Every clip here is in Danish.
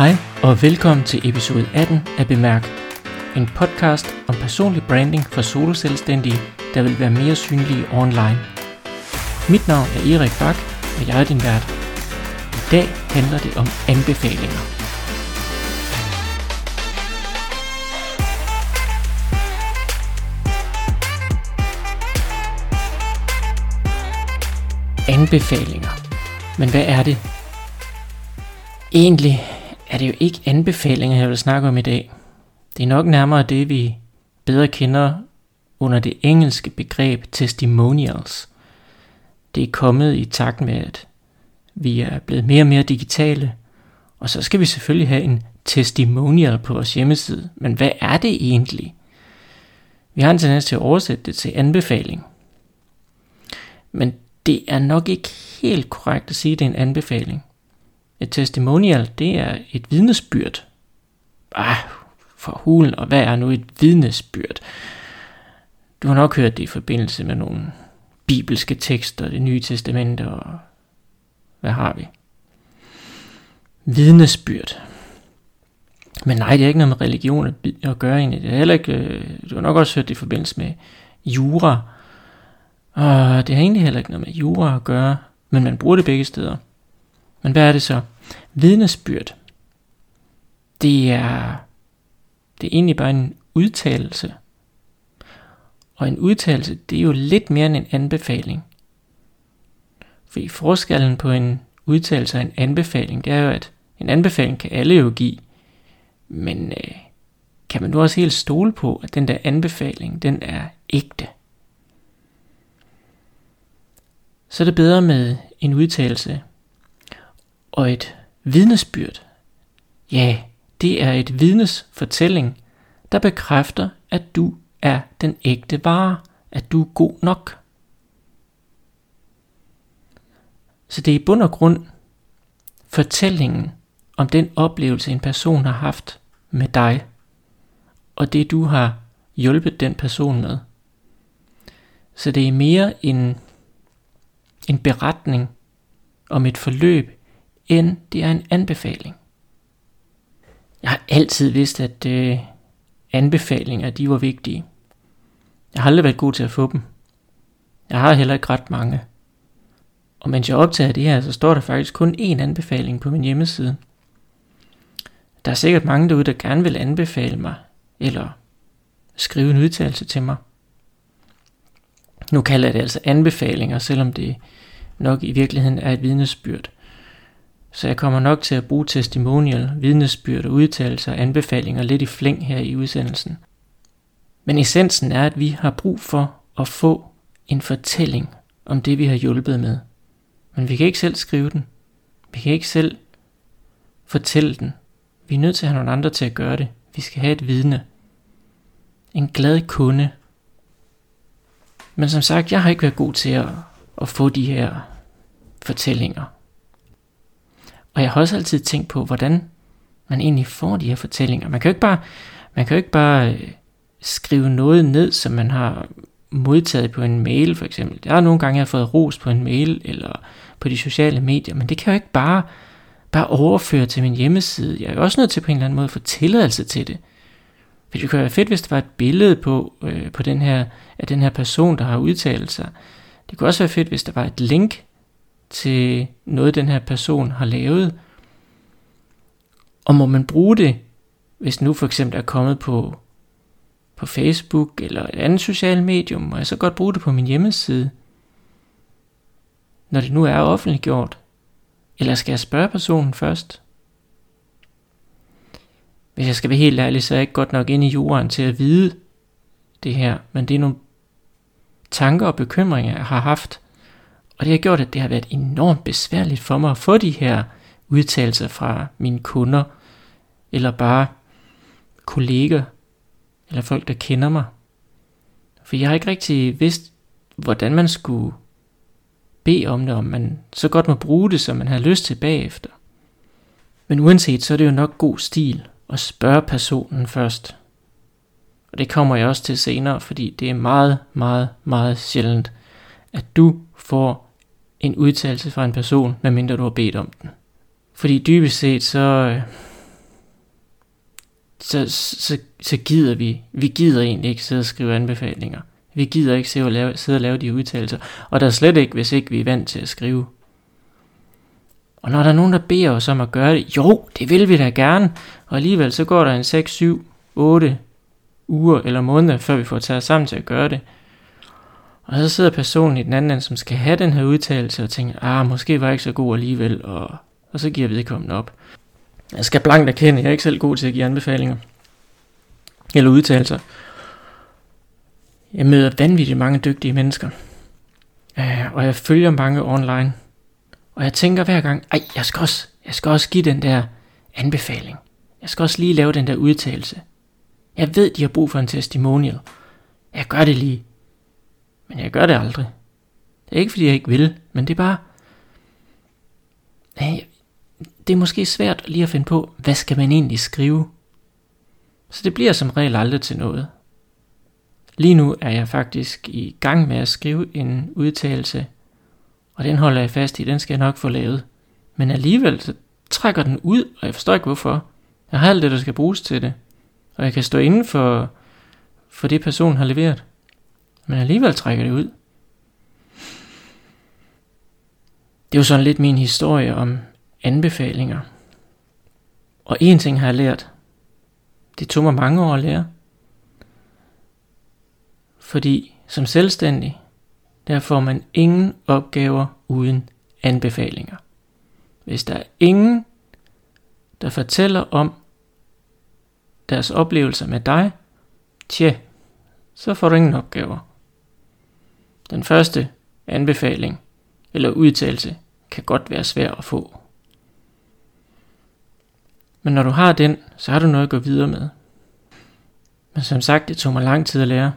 Hej og velkommen til episode 18 af Bemærk. En podcast om personlig branding for soloselvstændige, der vil være mere synlige online. Mit navn er Erik Bak, og jeg er din vært. I dag handler det om anbefalinger. Anbefalinger. Men hvad er det? Egentlig er det jo ikke anbefalinger, jeg vil snakke om i dag. Det er nok nærmere det, vi bedre kender under det engelske begreb testimonials. Det er kommet i takt med, at vi er blevet mere og mere digitale, og så skal vi selvfølgelig have en testimonial på vores hjemmeside. Men hvad er det egentlig? Vi har en tendens til at oversætte det til anbefaling. Men det er nok ikke helt korrekt at sige, at det er en anbefaling. Et testimonial, det er et vidnesbyrd. Ah, for hulen, og hvad er nu et vidnesbyrd? Du har nok hørt det i forbindelse med nogle bibelske tekster, det nye testamente og hvad har vi? Vidnesbyrd. Men nej, det er ikke noget med religion at gøre egentlig. Det er heller ikke, øh, du har nok også hørt det i forbindelse med jura. Og det har egentlig heller ikke noget med jura at gøre, men man bruger det begge steder. Men hvad er det så? Vidnesbyrd. Det er, det er egentlig bare en udtalelse. Og en udtalelse, det er jo lidt mere end en anbefaling. For i forskellen på en udtalelse og en anbefaling, det er jo, at en anbefaling kan alle jo give. Men øh, kan man nu også helt stole på, at den der anbefaling, den er ægte? Så er det bedre med en udtalelse, og et vidnesbyrd, ja, det er et vidnes fortælling, der bekræfter, at du er den ægte vare, at du er god nok. Så det er i bund og grund fortællingen om den oplevelse, en person har haft med dig, og det du har hjulpet den person med. Så det er mere en, en beretning om et forløb, end det er en anbefaling. Jeg har altid vidst, at øh, anbefalinger de var vigtige. Jeg har aldrig været god til at få dem. Jeg har heller ikke ret mange. Og mens jeg optager det her, så står der faktisk kun én anbefaling på min hjemmeside. Der er sikkert mange derude, der gerne vil anbefale mig, eller skrive en udtalelse til mig. Nu kalder jeg det altså anbefalinger, selvom det nok i virkeligheden er et vidnesbyrd. Så jeg kommer nok til at bruge testimonial, vidnesbyrd og udtalelser og anbefalinger lidt i flæng her i udsendelsen. Men essensen er, at vi har brug for at få en fortælling om det, vi har hjulpet med. Men vi kan ikke selv skrive den. Vi kan ikke selv fortælle den. Vi er nødt til at have nogle andre til at gøre det. Vi skal have et vidne. En glad kunde. Men som sagt, jeg har ikke været god til at, at få de her fortællinger. Og jeg har også altid tænkt på, hvordan man egentlig får de her fortællinger. Man kan jo ikke bare, man kan jo ikke bare øh, skrive noget ned, som man har modtaget på en mail for eksempel. Jeg har nogle gange jeg har fået ros på en mail eller på de sociale medier, men det kan jeg jo ikke bare, bare overføre til min hjemmeside. Jeg er jo også nødt til på en eller anden måde at få tilladelse til det. For det kunne være fedt, hvis der var et billede på, øh, på den her, af den her person, der har udtalt sig. Det kunne også være fedt, hvis der var et link til noget, den her person har lavet. Og må man bruge det, hvis nu for eksempel er kommet på, på Facebook eller et andet socialt medium, må jeg så godt bruge det på min hjemmeside, når det nu er offentliggjort? Eller skal jeg spørge personen først? Hvis jeg skal være helt ærlig, så er jeg ikke godt nok inde i jorden til at vide det her, men det er nogle tanker og bekymringer, jeg har haft, og det har gjort, at det har været enormt besværligt for mig at få de her udtalelser fra mine kunder, eller bare kolleger, eller folk, der kender mig. For jeg har ikke rigtig vidst, hvordan man skulle bede om det, om man så godt må bruge det, som man har lyst til bagefter. Men uanset, så er det jo nok god stil at spørge personen først. Og det kommer jeg også til senere, fordi det er meget, meget, meget sjældent, at du får en udtalelse fra en person, medmindre du har bedt om den. Fordi dybest set, så, øh, så, så, så gider vi, vi gider egentlig ikke sidde og skrive anbefalinger. Vi gider ikke sidde og lave, sidde og lave de udtalelser. Og der er slet ikke, hvis ikke vi er vant til at skrive. Og når der er nogen, der beder os om at gøre det, jo, det vil vi da gerne. Og alligevel så går der en 6, 7, 8 uger eller måneder, før vi får taget sammen til at gøre det. Og så sidder personen i den anden ende, som skal have den her udtalelse, og tænker, ah, måske var jeg ikke så god alligevel, og, og så giver vedkommende op. Jeg skal blankt erkende, jeg er ikke selv god til at give anbefalinger. Eller udtalelser. Jeg møder vanvittigt mange dygtige mennesker. Øh, og jeg følger mange online. Og jeg tænker hver gang, ej, jeg skal også, jeg skal også give den der anbefaling. Jeg skal også lige lave den der udtalelse. Jeg ved, de har brug for en testimonial. Jeg gør det lige. Men jeg gør det aldrig. Det er ikke, fordi jeg ikke vil, men det er bare... Det er måske svært lige at finde på, hvad skal man egentlig skrive? Så det bliver som regel aldrig til noget. Lige nu er jeg faktisk i gang med at skrive en udtalelse, og den holder jeg fast i, den skal jeg nok få lavet. Men alligevel så trækker den ud, og jeg forstår ikke hvorfor. Jeg har alt det, der skal bruges til det, og jeg kan stå inden for, for det, personen har leveret. Men alligevel trækker det ud. Det er jo sådan lidt min historie om anbefalinger. Og en ting har jeg lært. Det tog mig mange år at lære. Fordi som selvstændig, der får man ingen opgaver uden anbefalinger. Hvis der er ingen, der fortæller om deres oplevelser med dig, tja, så får du ingen opgaver. Den første anbefaling eller udtalelse kan godt være svær at få. Men når du har den, så har du noget at gå videre med. Men som sagt, det tog mig lang tid at lære.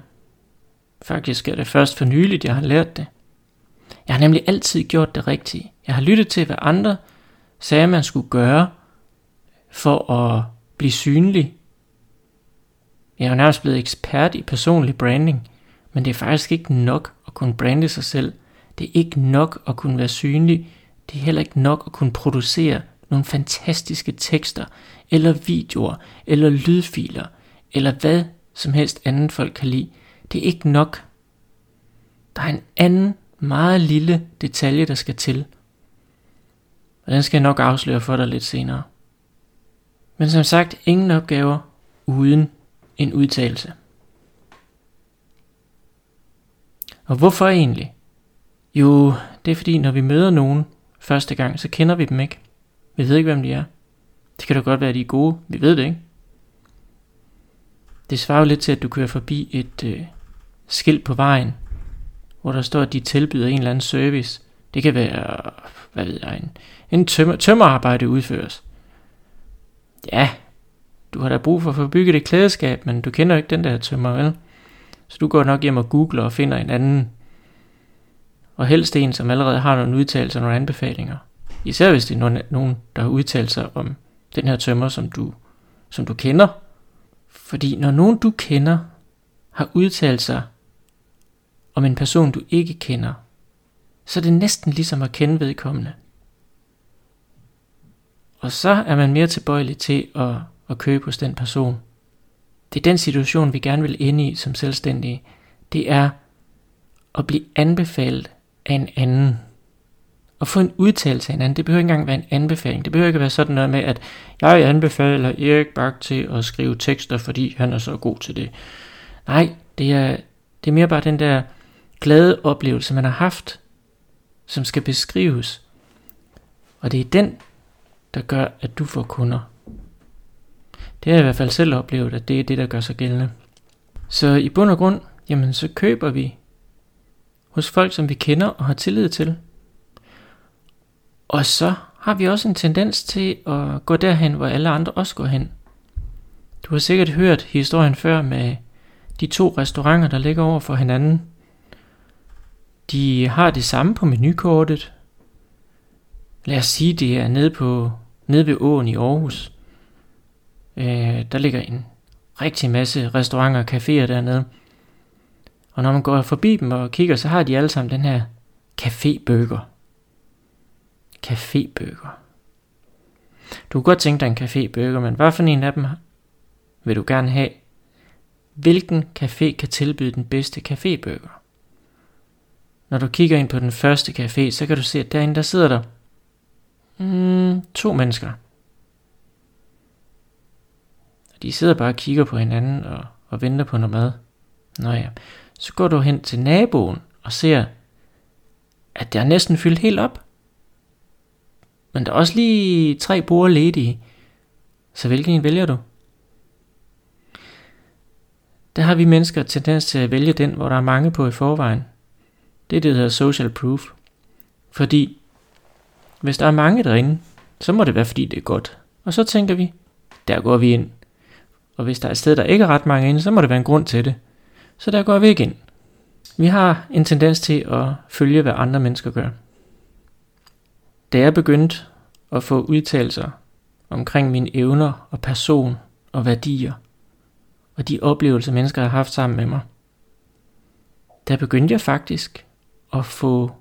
Faktisk er det først for nyligt, jeg har lært det. Jeg har nemlig altid gjort det rigtige. Jeg har lyttet til, hvad andre sagde, man skulle gøre for at blive synlig. Jeg er jo nærmest blevet ekspert i personlig branding, men det er faktisk ikke nok at kunne brande sig selv. Det er ikke nok at kunne være synlig. Det er heller ikke nok at kunne producere nogle fantastiske tekster, eller videoer, eller lydfiler, eller hvad som helst andet folk kan lide. Det er ikke nok. Der er en anden, meget lille detalje, der skal til. Og den skal jeg nok afsløre for dig lidt senere. Men som sagt, ingen opgaver uden en udtalelse. Og hvorfor egentlig? Jo, det er fordi, når vi møder nogen første gang, så kender vi dem ikke. Vi ved ikke, hvem de er. Det kan da godt være, at de er gode. Vi ved det ikke. Det svarer jo lidt til, at du kører forbi et øh, skilt på vejen, hvor der står, at de tilbyder en eller anden service. Det kan være, hvad ved jeg, en, en tømmer, tømmerarbejde udføres. Ja, du har da brug for at få bygget et klædeskab, men du kender ikke den der tømmer, vel? Så du går nok hjem og googler og finder en anden. Og helst en, som allerede har nogle udtalelser og nogle anbefalinger. Især hvis det er nogen, der har udtalt sig om den her tømmer, som du, som du kender. Fordi når nogen du kender har udtalt sig om en person du ikke kender, så er det næsten ligesom at kende vedkommende. Og så er man mere tilbøjelig til at, at købe hos den person. Det er den situation, vi gerne vil ind i som selvstændige. Det er at blive anbefalet af en anden. At få en udtalelse af en anden, det behøver ikke engang være en anbefaling. Det behøver ikke være sådan noget med, at jeg anbefaler Erik Bak til at skrive tekster, fordi han er så god til det. Nej, det er, det er mere bare den der glade oplevelse, man har haft, som skal beskrives. Og det er den, der gør, at du får kunder. Det har jeg i hvert fald selv oplevet, at det er det, der gør sig gældende. Så i bund og grund, jamen så køber vi hos folk, som vi kender og har tillid til. Og så har vi også en tendens til at gå derhen, hvor alle andre også går hen. Du har sikkert hørt historien før med de to restauranter, der ligger over for hinanden. De har det samme på menukortet. Lad os sige, det er nede, på, nede ved åen i Aarhus. Øh, der ligger en rigtig masse restauranter og caféer dernede. Og når man går forbi dem og kigger, så har de alle sammen den her cafébøger. Cafébøger. Du kunne godt tænke dig en cafébøger, men hvad for en af dem vil du gerne have? Hvilken café kan tilbyde den bedste cafébøger? Når du kigger ind på den første café, så kan du se, at derinde der sidder der mm, to mennesker. De sidder bare og kigger på hinanden og, og venter på noget mad. Nå ja, så går du hen til naboen og ser, at det er næsten fyldt helt op. Men der er også lige tre borde ledige. Så hvilken en vælger du? Der har vi mennesker tendens til at vælge den, hvor der er mange på i forvejen. Det er det, der hedder social proof. Fordi hvis der er mange derinde, så må det være, fordi det er godt. Og så tænker vi, der går vi ind. Og hvis der er et sted, der ikke er ret mange inde, så må det være en grund til det. Så der går vi ikke ind. Vi har en tendens til at følge, hvad andre mennesker gør. Da jeg begyndte at få udtalelser omkring mine evner og person og værdier, og de oplevelser, mennesker har haft sammen med mig, der begyndte jeg faktisk at få,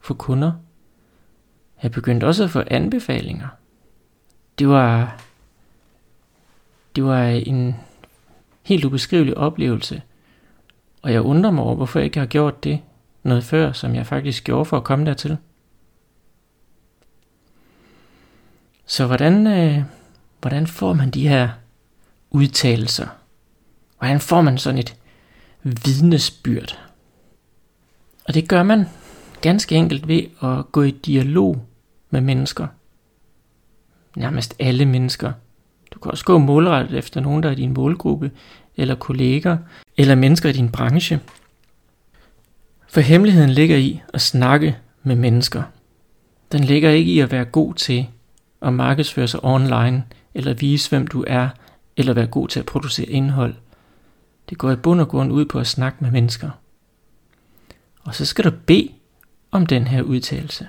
få kunder. Jeg begyndte også at få anbefalinger. Det var, det var en helt ubeskrivelig oplevelse. Og jeg undrer mig over, hvorfor jeg ikke har gjort det noget før, som jeg faktisk gjorde for at komme dertil. Så hvordan, øh, hvordan får man de her udtalelser? Hvordan får man sådan et vidnesbyrd? Og det gør man ganske enkelt ved at gå i dialog med mennesker. Nærmest alle mennesker. Du kan også gå målrettet efter nogen, der er din målgruppe, eller kolleger, eller mennesker i din branche. For hemmeligheden ligger i at snakke med mennesker. Den ligger ikke i at være god til at markedsføre sig online, eller vise hvem du er, eller være god til at producere indhold. Det går i bund og grund ud på at snakke med mennesker. Og så skal du bede om den her udtalelse.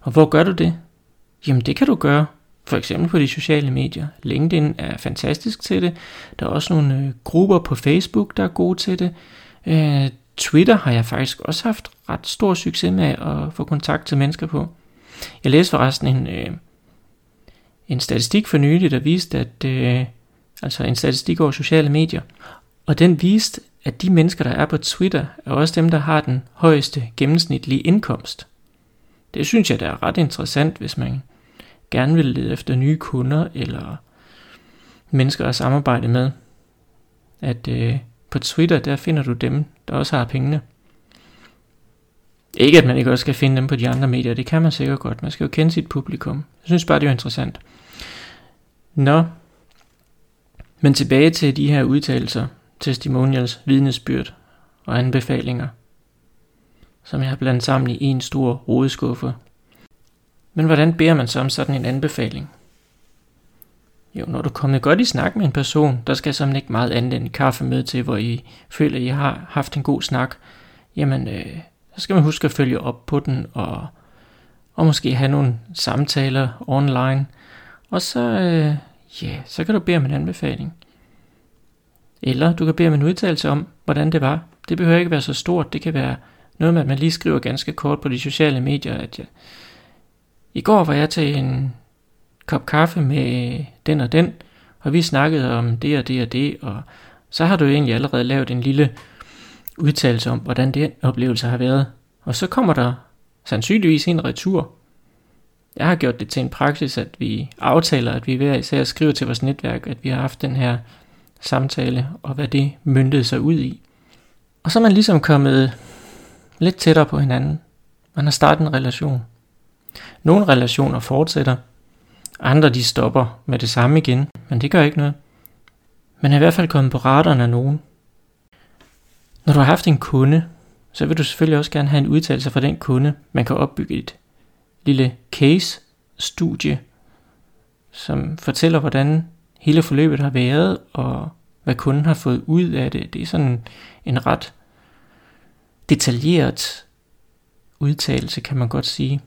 Og hvor gør du det? Jamen det kan du gøre for eksempel på de sociale medier. LinkedIn er fantastisk til det. Der er også nogle øh, grupper på Facebook, der er gode til det. Øh, Twitter har jeg faktisk også haft ret stor succes med at få kontakt til mennesker på. Jeg læste forresten en, øh, en statistik for nylig, der viste, at øh, altså en statistik over sociale medier, og den viste, at de mennesker, der er på Twitter, er også dem, der har den højeste gennemsnitlige indkomst. Det synes jeg, der er ret interessant, hvis man gerne vil lede efter nye kunder eller mennesker at samarbejde med. At øh, på Twitter, der finder du dem, der også har pengene. Ikke at man ikke også skal finde dem på de andre medier, det kan man sikkert godt. Man skal jo kende sit publikum. Jeg synes bare, det er interessant. Nå, men tilbage til de her udtalelser, testimonials, vidnesbyrd og anbefalinger, som jeg har blandet sammen i en stor rodeskuffe. Men hvordan beder man så om sådan en anbefaling? Jo, når du er kommet godt i snak med en person, der skal som ikke meget andet end kaffe med til, hvor I føler, at I har haft en god snak, jamen, øh, så skal man huske at følge op på den, og, og måske have nogle samtaler online, og så, øh, ja, så kan du bede om en anbefaling. Eller du kan bede om en udtalelse om, hvordan det var. Det behøver ikke være så stort. Det kan være noget med, at man lige skriver ganske kort på de sociale medier, at jeg, i går var jeg til en kop kaffe med den og den, og vi snakkede om det og det og det, og så har du egentlig allerede lavet en lille udtalelse om, hvordan den oplevelse har været. Og så kommer der sandsynligvis en retur. Jeg har gjort det til en praksis, at vi aftaler, at vi hver især skriver til vores netværk, at vi har haft den her samtale, og hvad det myndede sig ud i. Og så er man ligesom kommet lidt tættere på hinanden. Man har startet en relation. Nogle relationer fortsætter, andre de stopper med det samme igen, men det gør ikke noget. Man er i hvert fald kommet på radaren af nogen. Når du har haft en kunde, så vil du selvfølgelig også gerne have en udtalelse fra den kunde. Man kan opbygge et lille case-studie, som fortæller, hvordan hele forløbet har været, og hvad kunden har fået ud af det. Det er sådan en ret detaljeret udtalelse, kan man godt sige.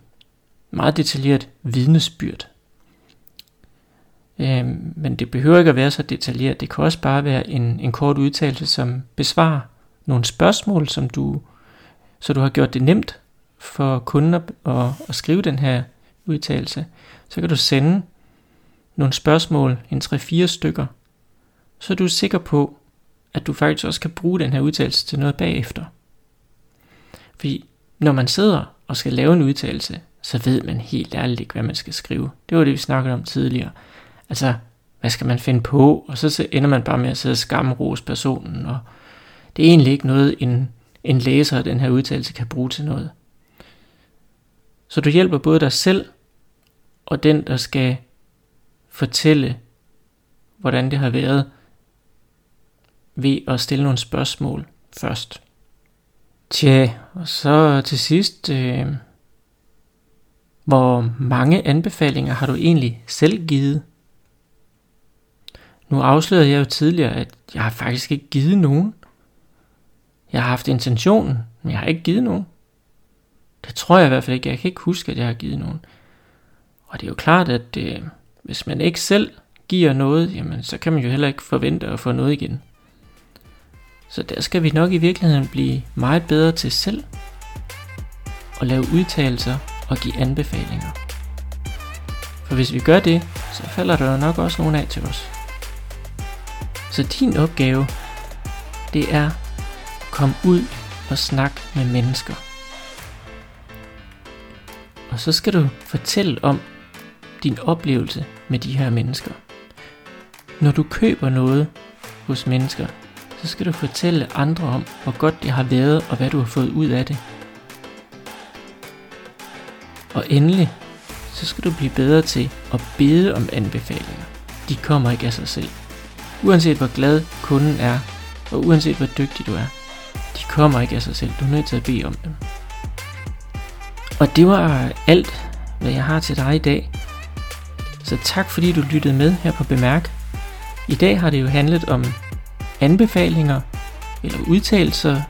Meget detaljeret vidnesbyrd. Øh, men det behøver ikke at være så detaljeret. Det kan også bare være en, en kort udtalelse, som besvarer nogle spørgsmål, som du, så du har gjort det nemt for kunden at, at, at skrive den her udtalelse. Så kan du sende nogle spørgsmål, en 3-4 stykker, så er du sikker på, at du faktisk også kan bruge den her udtalelse til noget bagefter. Fordi når man sidder og skal lave en udtalelse, så ved man helt ærligt ikke, hvad man skal skrive. Det var det, vi snakkede om tidligere. Altså, hvad skal man finde på? Og så ender man bare med at sidde og skamrose personen, og det er egentlig ikke noget, en, en læser af den her udtalelse kan bruge til noget. Så du hjælper både dig selv og den, der skal fortælle, hvordan det har været, ved at stille nogle spørgsmål først. Tja, og så til sidst, øh, hvor mange anbefalinger har du egentlig selv givet? Nu afslørede jeg jo tidligere, at jeg har faktisk ikke givet nogen. Jeg har haft intentionen, men jeg har ikke givet nogen. Det tror jeg i hvert fald ikke. Jeg kan ikke huske, at jeg har givet nogen. Og det er jo klart, at øh, hvis man ikke selv giver noget, jamen, så kan man jo heller ikke forvente at få noget igen. Så der skal vi nok i virkeligheden blive meget bedre til selv at lave udtalelser og give anbefalinger. For hvis vi gør det, så falder der nok også nogen af til os. Så din opgave, det er at komme ud og snakke med mennesker. Og så skal du fortælle om din oplevelse med de her mennesker. Når du køber noget hos mennesker, så skal du fortælle andre om, hvor godt det har været og hvad du har fået ud af det. Og endelig, så skal du blive bedre til at bede om anbefalinger. De kommer ikke af sig selv. Uanset hvor glad kunden er, og uanset hvor dygtig du er, de kommer ikke af sig selv. Du er nødt til at bede om dem. Og det var alt, hvad jeg har til dig i dag. Så tak fordi du lyttede med her på Bemærk. I dag har det jo handlet om anbefalinger eller udtalelser.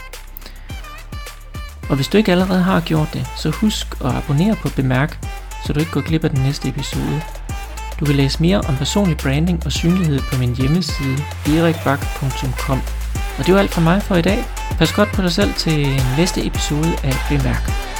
Og hvis du ikke allerede har gjort det, så husk at abonnere på Bemærk, så du ikke går glip af den næste episode. Du kan læse mere om personlig branding og synlighed på min hjemmeside erikbak.com. Og det var alt fra mig for i dag. Pas godt på dig selv til næste episode af Bemærk.